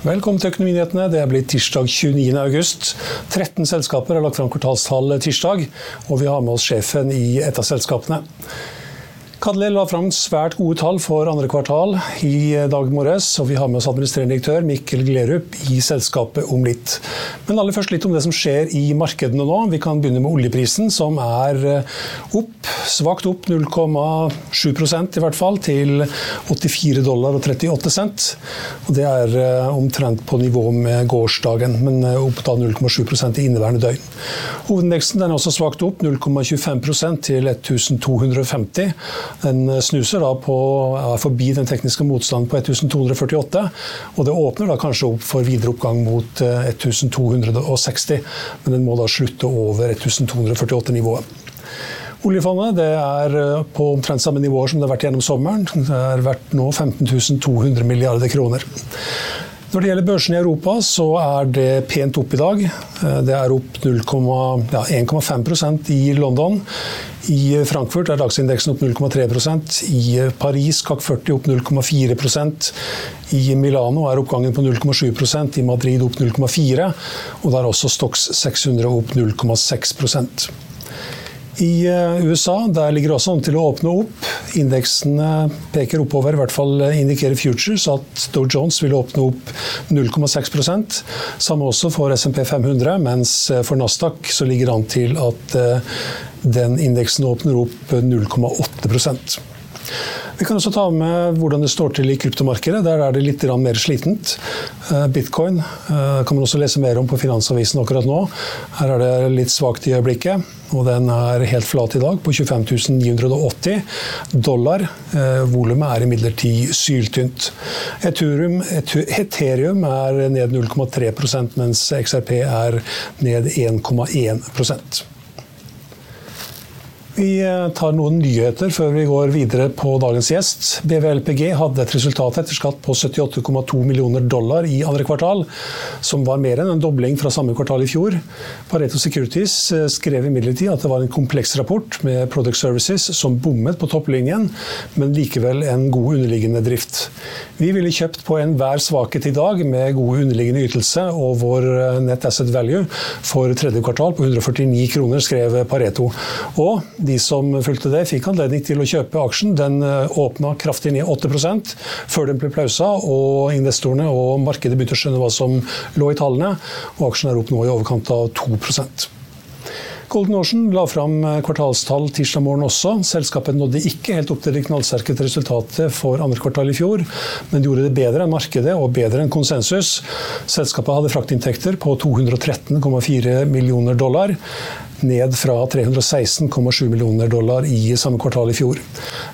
Velkommen til Økonominyhetene. Det er blitt tirsdag 29. august. 13 selskaper har lagt fram kvartalstall tirsdag, og vi har med oss sjefen i et av selskapene. Kadler la fram svært gode tall for andre kvartal i eh, dag morges, og vi har med oss administrerende direktør Mikkel Glerup i selskapet om litt. Men aller først litt om det som skjer i markedene nå. Vi kan begynne med oljeprisen, som er eh, opp, svakt opp 0,7 i hvert fall, til 84 dollar og 38 cent. Og det er eh, omtrent på nivå med gårsdagen, men opp da 0,7 i inneværende døgn. Hovedindeksen er også svakt opp 0,25% til 1250. Den eh, snuser da på, eh, er forbi den tekniske motstanden på 1248, og det åpner da kanskje opp for videre oppgang mot eh, 1260, men den må da slutte over 1248-nivået. Oljefondet det er på omtrent samme nivåer som det har vært gjennom sommeren. Det er verdt nå 15 200 milliarder kroner. Når det gjelder børsene i Europa, så er det pent opp i dag. Eh, det er opp 1,5% i London. I Frankfurt er dagsindeksen opp 0,3% I Paris CAC 40 opp 0,4% I Milano er oppgangen på 0,7% i Madrid opp 0,4 og da er også Stox 600 opp 0,6 i eh, USA der ligger det også an til å åpne opp. Indeksene peker oppover, i hvert fall eh, indikerer Futures at Dow Jones vil åpne opp 0,6% Samme også for SMP 500, mens eh, for Nasdaq så ligger det an til at den indeksen åpner opp 0,8 vi kan også ta med hvordan det står til i kryptomarkedet. Der er det litt mer slitent. Eh, bitcoin eh, kan man også lese mer om på Finansavisen akkurat nå. Her er det litt svakt i øyeblikket, og den er helt flat i dag på 25 980 dollar. Eh, volumet er imidlertid syltynt. Ethereum, Ethereum er ned 0,3% mens XRP er ned 1,1 vi eh, tar noen nyheter før vi går videre på dagens gjest. BVLPG hadde et resultat etter skatt på 78,2 millioner dollar i andre kvartal, som var mer enn en dobling fra samme kvartal i fjor. Pareto Securities eh, skrev imidlertid at det var en kompleks rapport med Product Services som bommet på topplinjen, men likevel en god underliggende drift. Vi ville kjøpt på enhver svakhet i dag med god underliggende ytelse og vår eh, net asset value for tredje kvartal på 149 kroner, skrev Pareto. Og de som fulgte det, fikk anledning til å kjøpe aksjen. Den eh, åpna kraftig ned 8% før den ble pausa, og investorene og markedet begynte å skjønne hva som lå i tallene. og Aksjen er opp nå i overkant av 2 Golden Ocean la fram eh, kvartalstall tirsdag morgen også. Selskapet nådde ikke helt opp til det knallsterke resultatet for andre kvartal i fjor, men gjorde det bedre enn markedet og bedre enn konsensus. Selskapet hadde fraktinntekter på 213,4 millioner dollar ned fra 316,7 millioner dollar i samme kvartal i fjor.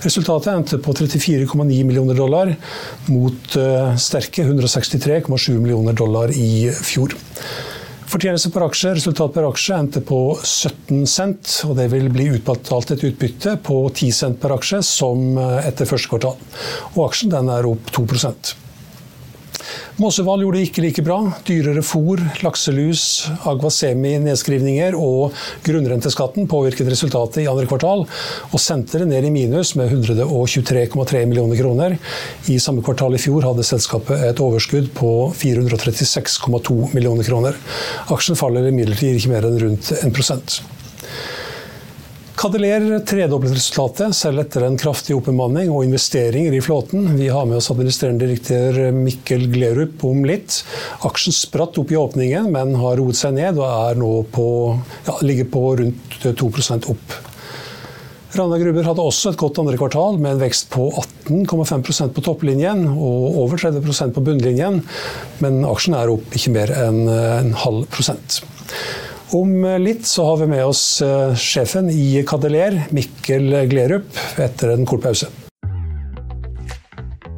Resultatet endte på 34,9 millioner dollar mot eh, sterke 163,7 millioner dollar i fjor. Fortjeneste per aksje, resultat per aksje endte på 17 cent, og det vil bli utbetalt et utbytte på 10 cent per aksje, som eh, etter første kvartal. Og aksjen den er opp 2 Måsehval gjorde det ikke like bra. Dyrere fôr, lakselus, Aguasemi-nedskrivninger og grunnrenteskatten påvirket resultatet i andre kvartal, og sendte det ned i minus med 123,3 millioner kroner. I samme kvartal i fjor hadde selskapet et overskudd på 436,2 millioner kroner. Aksjen faller imidlertid ikke mer enn rundt 1 Cadeler tredoblet resultatet, selv etter en kraftig oppbemanning og investeringer i flåten. Vi har med oss administrerende direktør Mikkel Glerup om litt. Aksjen spratt opp i åpningen, men har roet seg ned og er nå på, ja, ligger på rundt 2 opp. Rana Gruber hadde også et godt andre kvartal, med en vekst på 18,5% på topplinjen og over 30% på bunnlinjen, men aksjen er opp ikke mer enn en halv prosent. Om litt så har vi med oss eh, sjefen i Kadeler, Mikkel Glerup, etter en kort pause.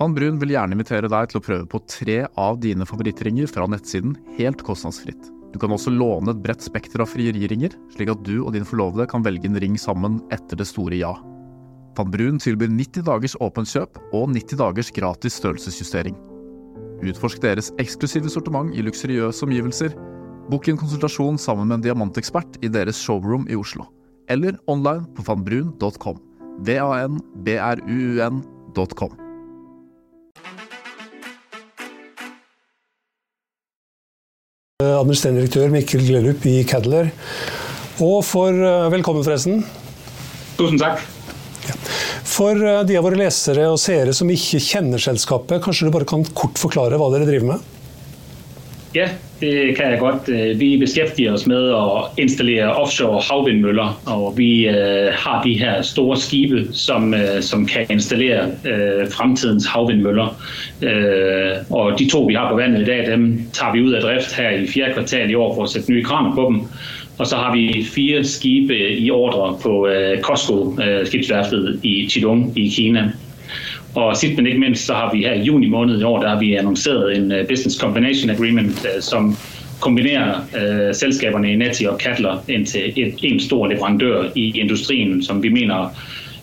Van Brun vil gjerne invitere deg til å prøve på tre av dine favorittringer fra nettsiden helt kostnadsfritt. Du kan også låne et bredt spekter av frieriringer, slik at du og din forlovede kan velge en ring sammen etter det store ja. Van Brun tilbyr 90 dagers åpent kjøp og 90 dagers gratis størrelsesjustering. Utforsk deres eksklusive sortiment i luksuriøse omgivelser. Bok en konsultasjon sammen med en diamantekspert i deres showroom i Oslo. Eller online på vanbrun.com. V-a-n-b-r-u-u-n.com. Administrerende direktør Mikkel Glelup i Cadler. Og for eh, Velkommen, forresten. Tusen takk. For eh, de av våre lesere og seere som ikke kjenner selskapet, kanskje du bare kan kort forklare hva dere driver med? Ja, det kan jeg godt. Øh, vi beskæftiger os med at installere offshore havvindmøller, og vi øh, har de her store skibe, som, øh, som kan installere øh, fremtidens havvindmøller. Øh, og de to, vi har på vandet i dag, dem tager vi ud af drift her i fjerde kvartal i år for at sætte nye kraner på dem. Og så har vi fire skibe i ordre på COSCO, skibsværftet i Qidong i Kina. Og sidst men ikke mindst, så har vi her i juni måned i år, der har vi annonceret en uh, Business Combination Agreement, uh, som kombinerer uh, selskaberne i Neti og Kattler ind til et, en stor leverandør i industrien, som vi mener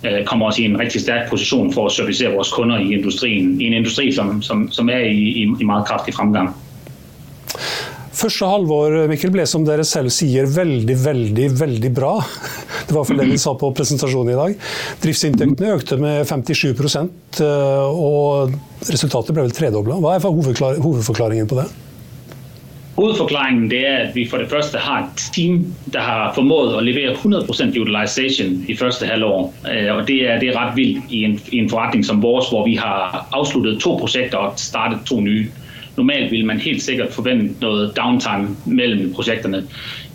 uh, kommer også i en rigtig stærk position for at servicere vores kunder i industrien. I en industri, som, som, som er i, i, i meget kraftig fremgang. Første halvår Mikkel, ble som dere selv sier veldig, veldig, veldig bra. Det var for det vi sa på presentasjonen i dag. Driftsinntektene økte med 57 eh, og resultatet ble vel tredobla. Hva er hovedforklaringen på det? Hovedforklaringen det er, at vi for det første har et team, der har formået at levere 100% utilization i første halvår. Eh, og det er, det er ret vildt i en, i en forretning som vores, hvor vi har afsluttet to projekter og startet to nye. Normalt vil man helt sikkert forvente noget downtime mellem projekterne.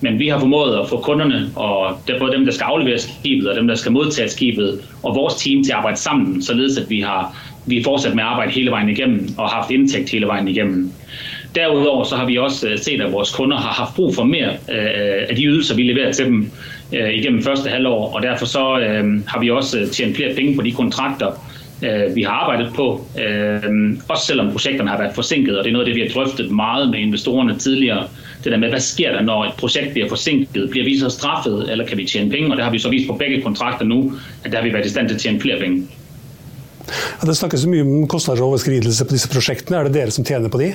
Men vi har formået at få kunderne, og det er både dem, der skal aflevere skibet, og dem, der skal modtage skibet, og vores team til at arbejde sammen, således at vi har vi er fortsat med at arbejde hele vejen igennem og har haft indtægt hele vejen igennem. Derudover så har vi også øh, set, at vores kunder har haft brug for mere øh, af de ydelser, vi leverer til dem øh, igennem første halvår, og derfor så øh, har vi også øh, tjent flere penge på de kontrakter, øh, vi har arbejdet på, øh, også selvom projekterne har været forsinket, og det er noget af det, vi har drøftet meget med investorerne tidligere, det der med, hvad sker der, når et projekt bliver forsinket? Bliver vi så straffet, eller kan vi tjene penge? Og det har vi så vist på begge kontrakter nu, at der har vi været i stand til at tjene flere penge. Ja, det snakkes så mye om kostnadsoverskridelse på disse prosjektene. Er det dere som tjener på de?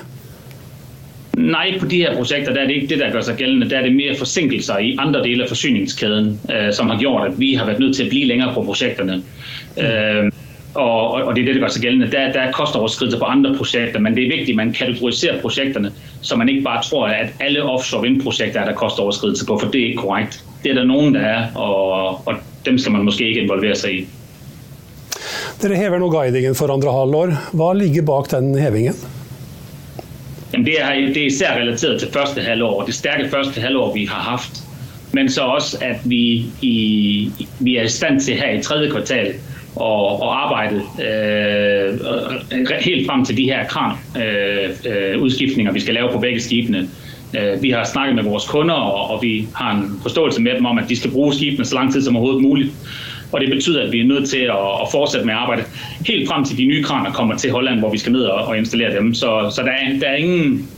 Nej, på de her projekter, der er det ikke det, der gør sig gældende. Der er det mere forsinkelser i andre dele af forsyningskæden, øh, som har gjort, at vi har været nødt til at blive længere på projekterne. Øh, og, og det er det, der gør sig gældende. Der, der er kostoverskridelser på andre projekter, men det er vigtigt, at man kategoriserer projekterne, så man ikke bare tror, at alle offshore vindprojekter er der kostoverskridelser på, for det er ikke korrekt. Det er der nogen, der er, og, og dem skal man måske ikke involvere sig i. Dere hever nå guidingen for andre halvår. Hva ligger bak den hevingen? Jamen det, er, det er især relateret til første halvår, det stærke første halvår, vi har haft. Men så også, at vi, i, vi er i stand til her i tredje kvartal og, og arbejdet øh, helt frem til de her kran øh, øh, udskiftninger, vi skal lave på begge skibene. Øh, vi har snakket med vores kunder, og, og vi har en forståelse med dem om, at de skal bruge skibene så lang tid som overhovedet muligt. Og det betyder, at vi er nødt til at, at fortsætte med at arbejde helt frem til de nye kraner kommer til Holland, hvor vi skal ned og, og installere dem. Så, så der, er, der, er ingen,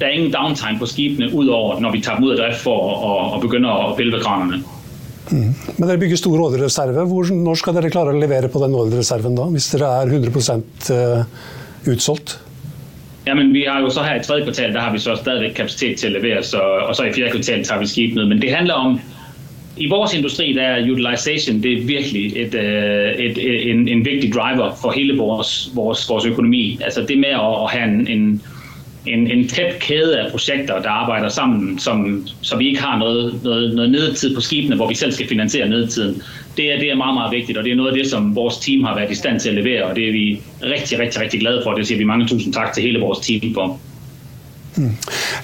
der er ingen downtime på skibene, udover når vi tager dem ud af drift for at, at, at begynde at pille ved kranerne. Mm. Men dere bygger stor oljereserve. Når skal dere klare å levere på den oljereserven da, hvis dere er 100% eh, utsolgt? Jamen, vi har jo så her i tredje kvartal, der har vi så stadigvæk kapacitet til at levere, så, og så i fjerde kvartal tager vi skibene. Men det handler om, i vores industri, der er utilization det er virkelig et, eh, et, et, en, en vigtig driver for hele vores, vores, vores økonomi. Altså det med at, at have en, en, en, en tæt kæde af projekter, der arbejder sammen, som, så vi ikke har noget, noget, noget nedetid på skibene, hvor vi selv skal finansiere nedetiden. Det er, det er meget, meget vigtigt, og det er noget af det, som vores team har været i stand til at levere, og det er vi rigtig, rigtig, rigtig glade for. Det siger vi mange tusind tak til hele vores team for. Mm.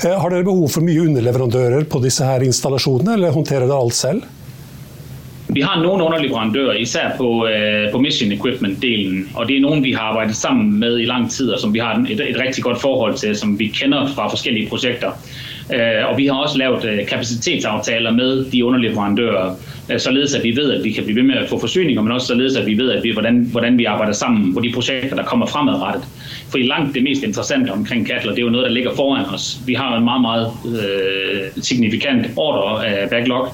Eh, har dere behov for mye underleverandører på disse her installasjonene, eller håndterer dere alt selv? Vi har nogle underleverandører, især på, øh, på mission equipment-delen, og det er nogen, vi har arbejdet sammen med i lang tid, og som vi har et, et rigtig godt forhold til, som vi kender fra forskellige projekter. Øh, og vi har også lavet øh, kapacitetsaftaler med de underleverandører, øh, således at vi ved, at vi kan blive ved med at få forsyninger, men også således at vi ved, at vi, hvordan, hvordan vi arbejder sammen på de projekter, der kommer fremadrettet. For i langt det mest interessante omkring Kattler, det er jo noget, der ligger foran os. Vi har en meget, meget øh, signifikant order øh, backlog,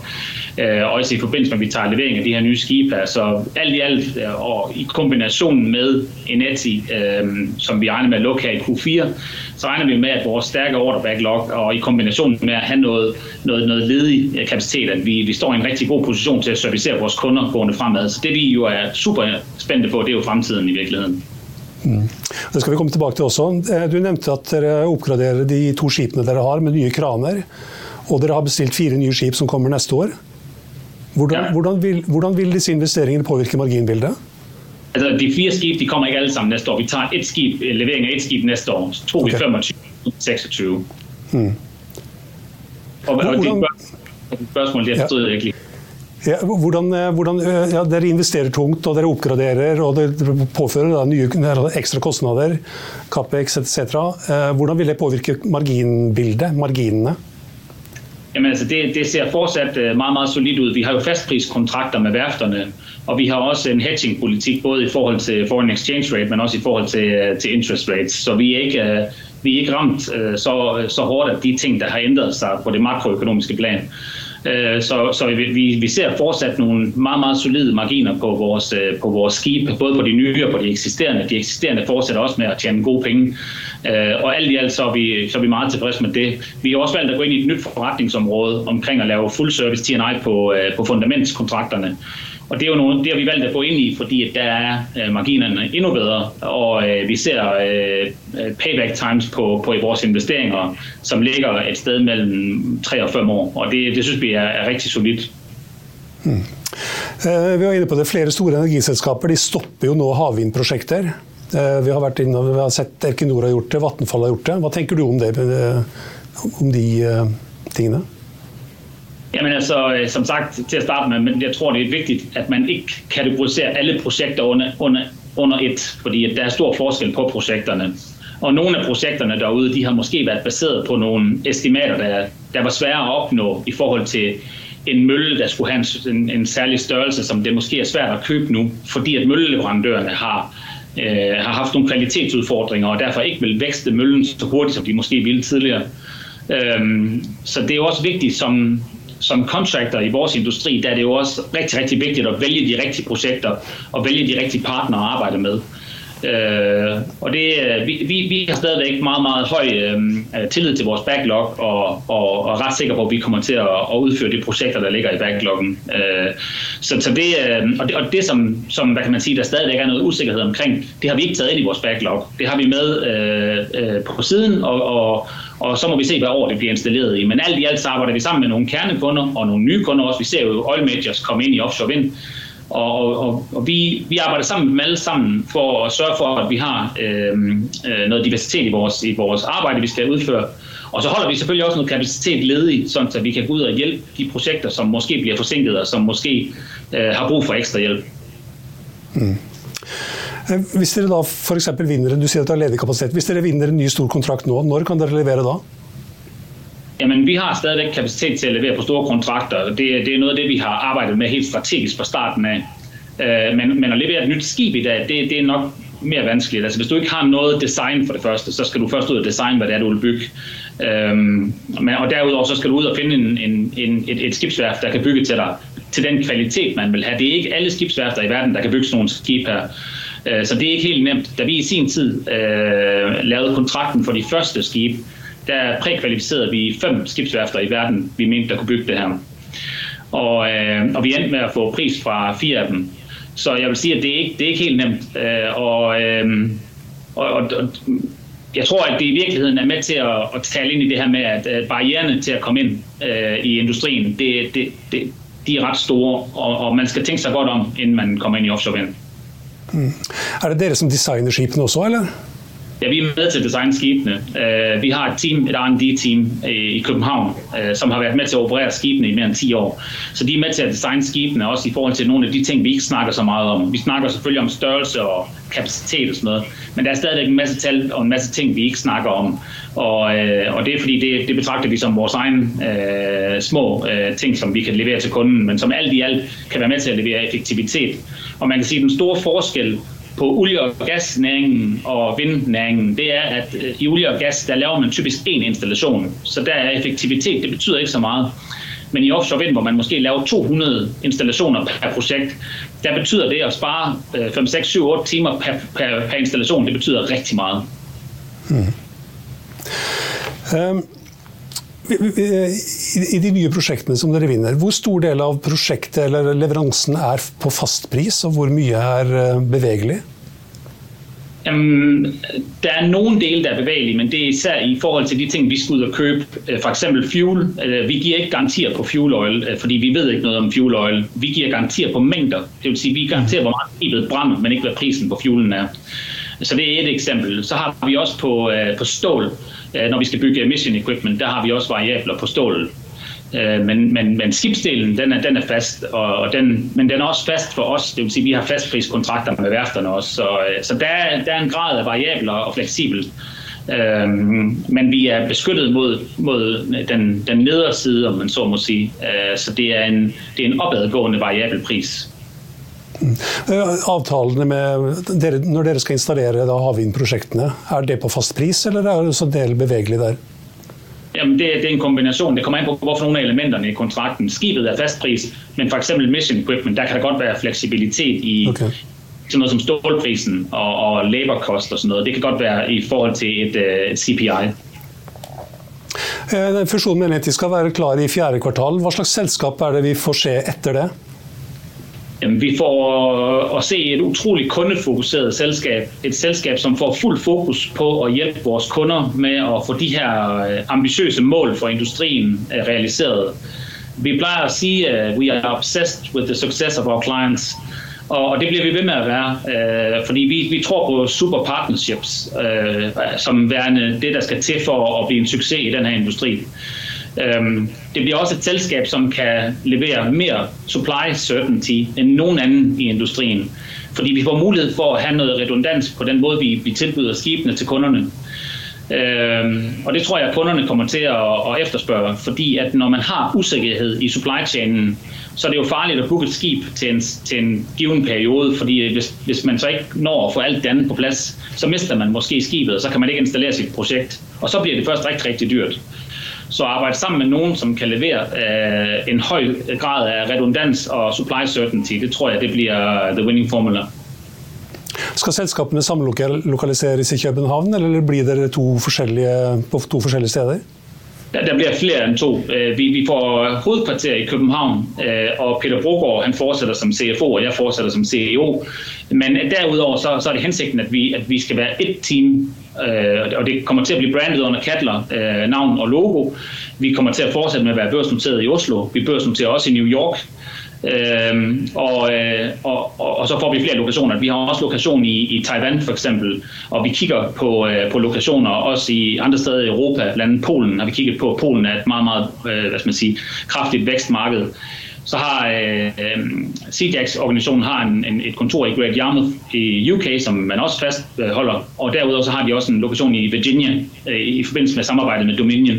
øh, også i forbindelse med, at vi tager levering af de her nye skibe. Så alt i alt, øh, og i kombination med Eneti, øh, som vi regner med at lukke her i Q4, så regner vi med, at vores stærke order backlog, og i kombination med at have noget, noget, noget ledig øh, kapacitet, at vi, vi står i en rigtig god position til at servicere vores kunder gående fremad. Så det vi jo er super spændte på, det er jo fremtiden i virkeligheden. Mm. Det skal vi komme tilbake til også. Eh, du nevnte at dere oppgraderer de to skipene dere har med nye kraner. Og dere har bestilt fire nye skip som kommer neste år. Hvordan, ja. hvordan, vil, hvordan vil disse investeringene påvirke marginbildet? Altså, de fire skib de kommer ikke alle sammen næste år. Vi tager et skib, eh, levering af et skib næste år. Tog okay. vi 25 26. Hmm. Og, og det spørgsmål, det forstod jeg ikke lige. Ja, hvordan, eh, hvordan, eh, ja, dere investerer tungt og dere oppgraderer og dere påfører da, nye ekstra kostnader, Capex etc. Hvordan vil det påvirke marginbildet, marginene? Jamen altså, det, det ser fortsat øh, meget, meget solidt ud. Vi har jo fastpriskontrakter med værfterne, og vi har også en hedging-politik, både i forhold til foreign exchange rate, men også i forhold til, øh, til interest rates. Så vi er ikke, øh, vi er ikke ramt så, så hårdt af de ting, der har ændret sig på det makroøkonomiske plan. Øh, så, så vi, vi ser fortsat nogle meget, meget solide marginer på vores, øh, på vores skib, både på de nye og på de eksisterende. De eksisterende fortsætter også med at tjene gode penge. Øh, og alt i alt så er vi, så er vi meget tilfredse med det. Vi har også valgt at gå ind i et nyt forretningsområde omkring at lave full service T&I på, på fundamentskontrakterne. Og det, er jo nogle, det har vi valgt at gå ind i, fordi at der er øh, marginerne endnu bedre, og øh, vi ser øh, øh payback times på, på vores investeringer, som ligger et sted mellem 3 og 5 år, og det, det synes vi er, er rigtig solidt. Hmm. Eh, vi var inne på det. Flere store energiselskaper de stopper jo nå havvindprosjekter. Eh, vi har vært inne, vi har sett Erkinor har gjort det, Vattenfall har gjort det. Hva tenker du om det, eh, om de eh, tingene? Jamen altså, øh, som sagt til at starte med, men jeg tror, det er vigtigt, at man ikke kategoriserer alle projekter under, under under et, fordi der er stor forskel på projekterne. Og nogle af projekterne derude, de har måske været baseret på nogle estimater, der, der var svære at opnå i forhold til en mølle, der skulle have en, en særlig størrelse, som det måske er svært at købe nu, fordi at mølleleverandørerne har, øh, har haft nogle kvalitetsudfordringer, og derfor ikke vil vækste møllen så hurtigt, som de måske ville tidligere. Øhm, så det er jo også vigtigt som, som contractor i vores industri, der er det jo også rigtig, rigtig vigtigt at vælge de rigtige projekter og vælge de rigtige partnere at arbejde med. Øh, og det, øh, vi, vi, vi har stadigvæk meget, meget høj øh, øh tillid til vores backlog, og, og, og ret sikker på, at vi kommer til at, at udføre de projekter, der ligger i backloggen. Øh, så, så det, øh, og det, og det som, som, hvad kan man sige, der stadigvæk er noget usikkerhed omkring, det har vi ikke taget ind i vores backlog. Det har vi med øh, øh, på siden, og, og, og så må vi se, hvad år det bliver installeret i. Men alt i alt så arbejder vi sammen med nogle kernekunder og nogle nye kunder også. Vi ser jo oil majors komme ind i offshore vind, og, og, og vi, vi arbejder sammen med dem alle sammen for at sørge for, at vi har øhm, øh, noget diversitet i vores, i vores arbejde, vi skal udføre. Og så holder vi selvfølgelig også noget kapacitet ledig, sådan så vi kan gå ud og hjælpe de projekter, som måske bliver forsinket, og som måske øh, har brug for ekstra hjælp. Mm. Eh, hvis dere da for eksempel vinner, du sier at der er ledig kapasitet, hvis dere vinner en ny stor kontrakt nå, når kan dere levere da? Jamen, vi har stadigvæk kapacitet til at levere på store kontrakter. Det, det er noget af det, vi har arbejdet med helt strategisk fra starten af. Eh, men, men at levere et nyt skib i dag, det, det er nok mere vanskeligt. Altså, hvis du ikke har noget design for det første, så skal du først ud og designe, hvad det er, du vil bygge. Øhm, men, og derudover så skal du ud og finde en, en, en, et, et skibsværft, der kan bygge til dig til den kvalitet, man vil have. Det er ikke alle skibsværfter i verden, der kan bygge sådan nogle skib her. Øh, så det er ikke helt nemt. Da vi i sin tid øh, lavede kontrakten for de første skib, der prækvalificerede vi fem skibsværfter i verden, vi mente, der kunne bygge det her. Og, øh, og vi endte med at få pris fra fire af dem. Så jeg vil sige, at det er ikke, det er ikke helt nemt. Øh, og, øh, og, og, og jeg tror, at det i virkeligheden er med til at, at tale ind i det her med, at, at barriererne til at komme ind øh, i industrien, det, det, det, de er ret store, og, og man skal tænke sig godt om, inden man kommer ind i offshore vind. Mm. Er det dere som designer skipene også, eller? Ja, vi er med til at designe skibene. Uh, vi har et team, et R&D-team øh, i København, uh, som har været med til at operere skibene i mere end 10 år. Så de er med til at designe skibene, også i forhold til nogle af de ting, vi ikke snakker så meget om. Vi snakker selvfølgelig om størrelse og kapacitet og sådan noget, men der er stadigvæk en masse tal og en masse ting, vi ikke snakker om. Og, uh, og det er fordi, det, det betragter vi som vores egen uh, små uh, ting, som vi kan levere til kunden, men som alt i alt kan være med til at levere effektivitet. Og man kan sige, at den store forskel på olie- og gasnæringen og vindnæringen, det er, at øh, i olie og gas, der laver man typisk én installation. Så der er effektivitet, det betyder ikke så meget. Men i offshore vind, hvor man måske laver 200 installationer per projekt, der betyder det at spare 5, 6, 7, 8 timer per, per, per installation, det betyder rigtig meget. Hmm. Um. I de nye prosjektene som dere vinner, hvor stor del av prosjektet eller leveransen er på fast pris, og hvor mye er eh, bevegelig? Jamen, der er nogle dele, der er bevægelige, men det er især i forhold til de ting, vi skal ud og købe. Øh, for eksempel fuel. Øh, vi giver ikke garantier på fuel oil, øh, fordi vi ved ikke noget om fuel oil. Vi giver garantier på mængder. Det vil sige, at vi garanterer, hvor meget skibet brænder, men ikke hvad prisen på fuelen er. Så det er et eksempel. Så har vi også på, på stål. Når vi skal bygge mission equipment, der har vi også variabler på stål. Øh, men, men, men skibsdelen, den er, den er fast, og, og den, men den er også fast for os. Det vil sige, at vi har fastpriskontrakter med værfterne også. Så, øh, så der, der er en grad af variabel og fleksibelt. Øhm, men vi er beskyttet mod, mod den, den nedre side, om man så må sige. Øh, så det er en, det er en opadgående variabel pris. Øh, avtalene med dere, Når dere skal installere da havvindprosjektene, er det på fast pris, eller er det så del bevegelig der? Jamen det, det er en kombination. Det kommer an på, hvorfor nogle af elementerne i kontrakten. Skibet er fast pris, men for eksempel mission equipment, der kan der godt være fleksibilitet i okay. sådan noget som stålprisen og, og labor cost og sådan noget. Det kan godt være i forhold til et, uh, et CPI. Eh, fusjonen at de skal være klar i fjerde kvartal. Hva slags selskap er det vi får se etter det? Jamen, vi får øh, at se et utroligt kundefokuseret selskab. Et selskab, som får fuld fokus på at hjælpe vores kunder med at få de her øh, ambitiøse mål for industrien øh, realiseret. Vi plejer at sige, at we are obsessed with the success of our clients. Og det bliver vi ved med at være, øh, fordi vi, vi tror på super partnerships, som værende det, der skal til for at blive en succes i den her industri. Øhm, det bliver også et selskab, som kan levere mere supply certainty end nogen anden i industrien. Fordi vi får mulighed for at have noget redundans på den måde, vi, vi tilbyder skibene til kunderne. Øhm, og det tror jeg, at kunderne kommer til at, at efterspørge, fordi at når man har usikkerhed i supply chainen, så er det jo farligt at booke et skib til en, til en given periode, fordi hvis, hvis man så ikke når at få alt det andet på plads, så mister man måske skibet, og så kan man ikke installere sit projekt. Og så bliver det først rigtig, rigtig dyrt. Så arbejde sammen med nogen, som kan levere øh, en høj grad af redundans og supply certainty, det tror jeg, det bliver the winning formula. Skal selskapene samlokaliseres i København, eller bliver det to forskellige, på to forskellige steder? Der, der bliver flere end to. Øh, vi, vi får hovedkvarter i København, øh, og Peter Brogaard han fortsætter som CFO, og jeg fortsætter som CEO. Men derudover så, så er det hensigten, at vi, at vi skal være et team, øh, og det kommer til at blive brandet under Kattler, øh, navn og logo. Vi kommer til at fortsætte med at være børsnoteret i Oslo. Vi børsnoterer også i New York. Øhm, og, øh, og, og, og så får vi flere lokationer. Vi har også lokation i, i Taiwan for eksempel, og vi kigger på, øh, på lokationer også i andre steder i Europa, blandt andet Polen har vi kigget på. Polen er et meget, meget øh, hvad skal man sige, kraftigt vækstmarked. Så har øh, øh CJAX-organisationen har en, en, et kontor i Great Yarmouth i UK, som man også fastholder, og derudover så har de også en lokation i Virginia øh, i forbindelse med samarbejdet med Dominion.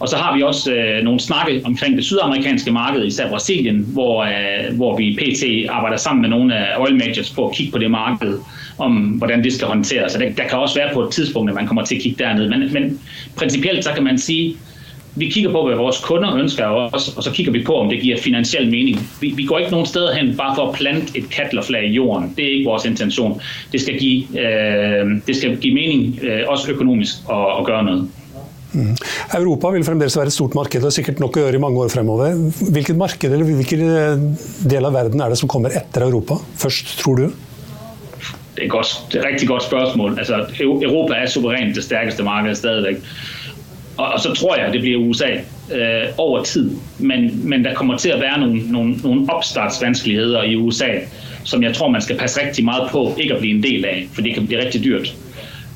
Og så har vi også øh, nogle snakke omkring det sydamerikanske marked, især Brasilien, hvor, øh, hvor vi pt. arbejder sammen med nogle af oil majors på at kigge på det marked, om hvordan det skal håndteres. Så der, der kan også være på et tidspunkt, at man kommer til at kigge derned. Men, men principielt så kan man sige, vi kigger på, hvad vores kunder ønsker os, og så kigger vi på, om det giver finansiel mening. Vi, vi går ikke nogen steder hen bare for at plante et katlerflag i jorden. Det er ikke vores intention. Det skal give, øh, det skal give mening, øh, også økonomisk, at, at gøre noget. Mm. Europa vil fremdeles være et stort marked og sikkert nok å gjøre i mange år fremover. Hvilket marked eller hvilken eh, del av verden er det som kommer etter Europa først, tror du? Det er, godt, det er et rigtig godt spørgsmål. Altså, Europa er suverænt det stærkeste marked stadigvæk. Og, og så tror jeg, det bliver USA øh, over tid. Men, men der kommer til at være nogle, nogle, nogle opstartsvanskeligheder i USA, som jeg tror, man skal passe rigtig meget på ikke at blive en del af, for det kan blive rigtig dyrt.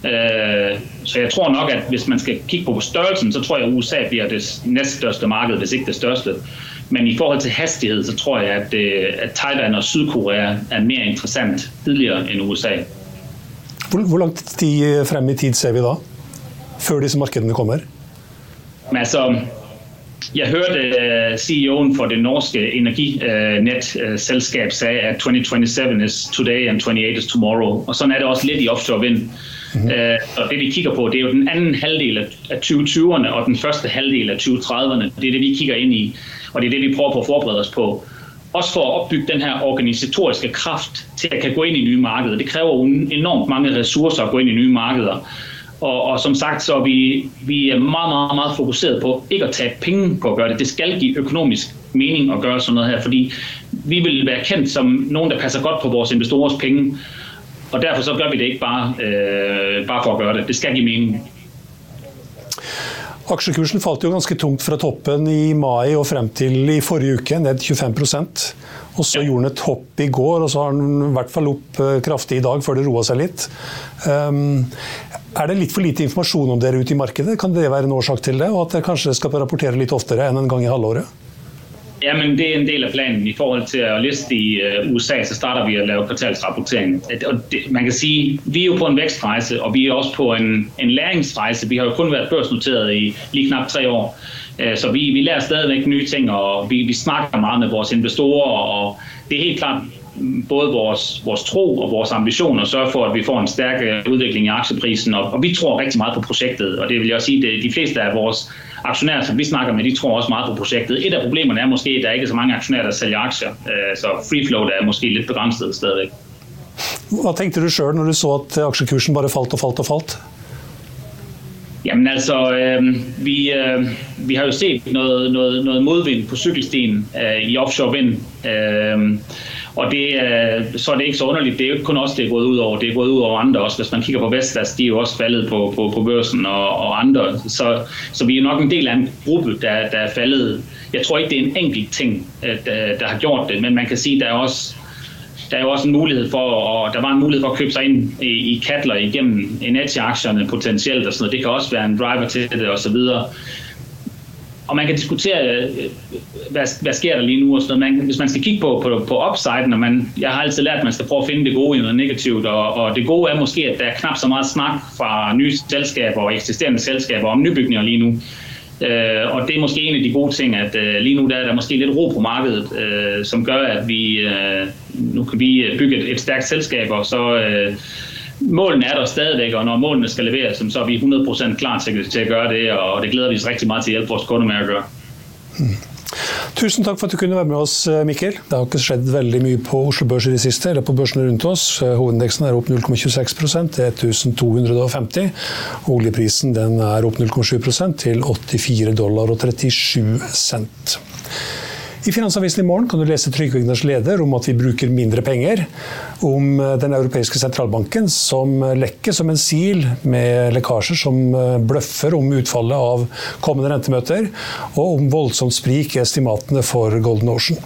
Øh, så jeg tror nok, at hvis man skal kigge på størrelsen, så tror jeg, at USA bliver det næststørste marked, hvis ikke det største. Men i forhold til hastighed, så tror jeg, at, øh, at Thailand og Sydkorea er mere interessant tidligere end USA. Hvor, hvor langt tid øh, frem i tid ser vi da, før disse markederne kommer? Men altså, jeg hørte uh, CEOen for det norske energinet-selskab sagde, at 2027 is today and 28 is tomorrow. Og sådan er det også lidt i offshore vind. Mm-hmm. Øh, og det vi kigger på, det er jo den anden halvdel af, 2020'erne og den første halvdel af 2030'erne. Det er det, vi kigger ind i, og det er det, vi prøver på at forberede os på. Også for at opbygge den her organisatoriske kraft til at kan gå ind i nye markeder. Det kræver enormt mange ressourcer at gå ind i nye markeder. Og, og som sagt, så er vi, vi er meget, meget, meget fokuseret på ikke at tage penge på at gøre det. Det skal give økonomisk mening at gøre sådan noget her, fordi vi vil være kendt som nogen, der passer godt på vores investorers penge. Og derfor så gør vi det ikke bare, øh, bare for at gøre det. Det skal give mening. Aksjekursen falt jo ganske tungt fra toppen i mai og frem til i forrige uke, ned 25% Og så ja. gjorde den et hopp i går, og så har den i hvert fall opp øh, kraftig i dag før det roa seg litt. Um, er det litt for lite informasjon om dere ute i markedet? Kan det være en årsak til det? Og at dere kanskje skal rapportere litt oftere enn en gang i halvåret? Jamen, det er en del af planen. I forhold til at liste i øh, USA, så starter vi at lave kvartalsrapportering. Øh, og det, man kan sige, vi er jo på en vækstrejse, og vi er også på en, en læringsrejse. Vi har jo kun været børsnoteret i lige knap tre år. Øh, så vi, vi lærer stadigvæk nye ting, og vi, vi snakker meget med vores investorer, og det er helt klart mm, både vores, vores tro og vores ambition at sørge for, at vi får en stærk øh, udvikling i aktieprisen, og, og vi tror rigtig meget på projektet, og det vil jeg også sige, at de fleste af vores aktionærer, som vi snakker med, de tror også meget på projektet. Et af problemerne er måske, at der ikke er så mange aktionærer, der sælger aktier, øh, så free float er måske lidt begrænset stadigvæk. Hvad tænkte du selv, når du så, at aktiekursen bare faldt og faldt og faldt? Jamen altså, øh, vi, øh, vi har jo set noget, noget, noget modvind på cykelstien øh, i offshore vind. Øh, og det, øh, så er det ikke så underligt. Det er jo ikke kun os, det er gået ud over. Det er gået ud over andre også. Hvis man kigger på Vestas, de er jo også faldet på, på, på børsen og, og andre. Så, så vi er nok en del af en gruppe, der, der er faldet. Jeg tror ikke, det er en enkelt ting, øh, der, der har gjort det, men man kan sige, der er også der er jo også en mulighed for, og der var en mulighed for at købe sig ind i, i Kattler igennem Eneti-aktierne potentielt og sådan noget. Det kan også være en driver til det og så videre og man kan diskutere, øh, øh, hvad, hvad sker der lige nu og sådan man, Hvis man skal kigge på, på, på upsiden, og man, jeg har altid lært, at man skal prøve at finde det gode i noget negativt, og, og det gode er måske, at der er knap så meget snak fra nye selskaber og eksisterende selskaber om nybygninger lige nu. Øh, og det er måske en af de gode ting, at øh, lige nu der er der måske lidt ro på markedet, øh, som gør, at vi øh, nu kan vi bygge et, et stærkt selskab, og så øh, målene er der stadigvæk, og når målene skal leveres, så er vi 100% klar til, til at gøre det, og det glæder vi os rigtig meget til at hjælpe vores kunder med at gøre. Hmm. Tusen takk for at du kunne være med oss, eh, Mikkel. Det har ikke skjedd veldig mye på Oslo Børs i det siste, eller på børsene rundt oss. Eh, hovedindeksen er opp 0,26% til 1250. Oljeprisen den er opp 0,7% til 84 dollar og 37 cent. I Finansavisen i morgen kan du lese Trygve Egners leder om at vi bruker mindre penger, om eh, Den europeiske sentralbanken som lekker som en sil med lekkasjer som eh, bløffer om utfallet av kommende rentemøter, og om voldsomt sprik i estimatene for Golden Ocean.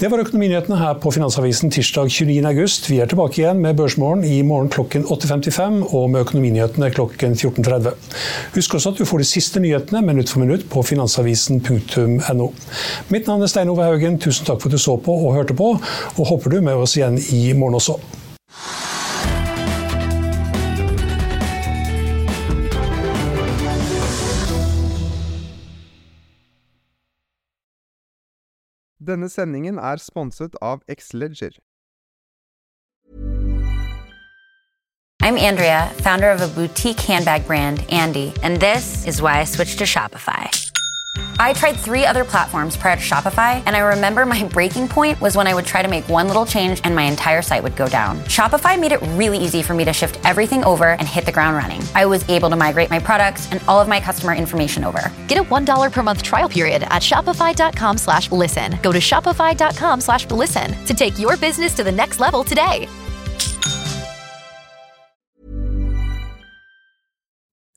Det var økonominyhetene her på Finansavisen tirsdag 29.8. Vi er tilbake igjen med Børsmorgen i morgen klokken 8.55 og med økonominyhetene klokken 14.30. Husk også at du får de siste nyhetene minutt for minutt på finansavisen.no. Mitt navn er Stein Ove Haugen. Tusen takk for at du så på og hørte på, og håper du med oss igjen i morgen også. Denne sendingen er sponset av Xleger. I'm Andrea, founder of a boutique handbag brand, Andy, and this is why I switched to Shopify. I tried three other platforms prior to Shopify, and I remember my breaking point was when I would try to make one little change and my entire site would go down. Shopify made it really easy for me to shift everything over and hit the ground running. I was able to migrate my products and all of my customer information over. Get a $1 per month trial period at shopify.com slash listen. Go to shopify.com slash listen to take your business to the next level today.